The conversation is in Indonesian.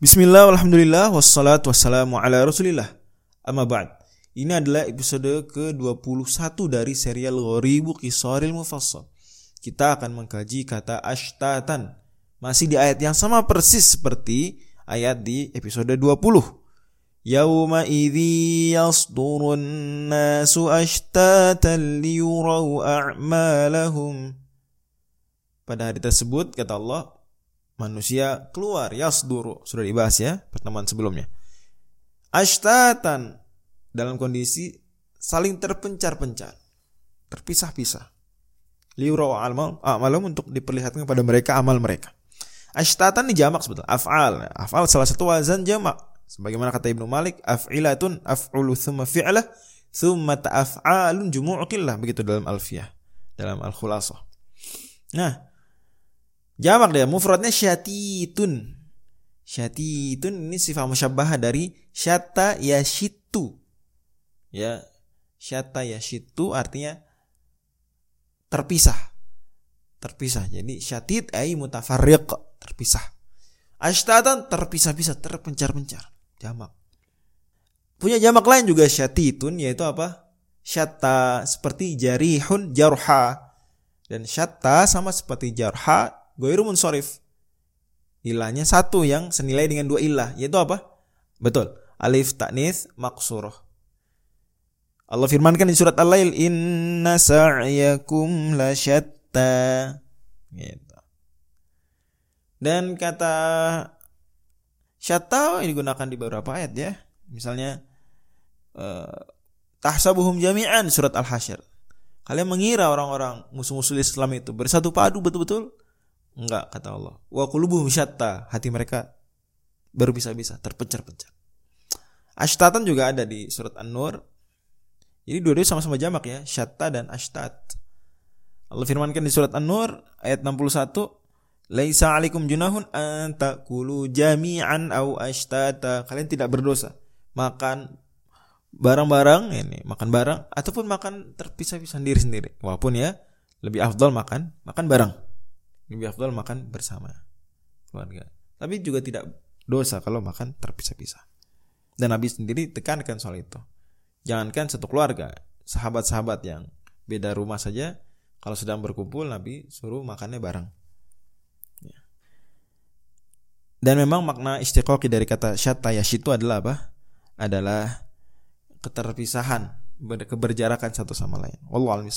Bismillah, alhamdulillah, wassalatu wassalamu ala rasulillah. Amma ba'd. Ini adalah episode ke-21 dari serial Ghoribu Qisaril Mufassal. Kita akan mengkaji kata ashtatan. Masih di ayat yang sama persis seperti ayat di episode 20 Yawma idhi yasdurun nasu ashtatan liyurau a'malahum. Pada hari tersebut kata Allah manusia keluar yasduru. Sudah dibahas ya pertemuan sebelumnya. Ashtatan. Dalam kondisi saling terpencar-pencar. Terpisah-pisah. Liura amal amalum untuk diperlihatkan kepada mereka amal mereka. Ashtatan jamak sebetulnya. Af'al. Af'al salah satu wazan jamak. Sebagaimana kata Ibnu Malik af'ilatun af'ulu thumma fi'lah thumma ta'af'alun jumu'u begitu dalam alfiyah dalam al-khulasah nah Jamak dia, mufradnya syatitun. Syatitun ini sifat musyabbah dari syata yashitu. Ya, syata yashitu artinya terpisah. Terpisah. Jadi syatit ay mutafarriq, terpisah. Ashtatan terpisah-pisah, terpencar-pencar. Jamak. Punya jamak lain juga syatitun yaitu apa? Syata seperti jarihun jarha. Dan syata sama seperti jarha Goiru munsorif. Ilahnya satu yang senilai dengan dua ilah. Yaitu apa? Betul. Alif taknis maksuroh. Allah firmankan di surat Al-Lail. Inna sa'yakum la syatta. Gitu. Dan kata syatta digunakan di beberapa ayat ya. Misalnya uh, tahsabuhum jami'an surat Al-Hasyr. Kalian mengira orang-orang musuh-musuh Islam itu bersatu padu betul-betul Enggak kata Allah. Wa qulubuhum syatta, hati mereka berpisah-pisah, terpencar-pencar. Ashtatan juga ada di surat An-Nur. Jadi dua-duanya sama-sama jamak ya, syatta dan ashtat. Allah firmankan di surat An-Nur ayat 61, "Laisa 'alaikum junahun an ta'kulu jami'an au ashtata." Kalian tidak berdosa makan barang-barang ini, makan barang ataupun makan terpisah-pisah sendiri-sendiri. Walaupun ya lebih afdal makan makan barang lebih afdal makan bersama keluarga. Tapi juga tidak dosa kalau makan terpisah-pisah. Dan Nabi sendiri tekankan soal itu. Jangankan satu keluarga, sahabat-sahabat yang beda rumah saja, kalau sedang berkumpul Nabi suruh makannya bareng. Ya. Dan memang makna istiqoqi dari kata syatta itu adalah apa? Adalah keterpisahan, keberjarakan satu sama lain. Wallahu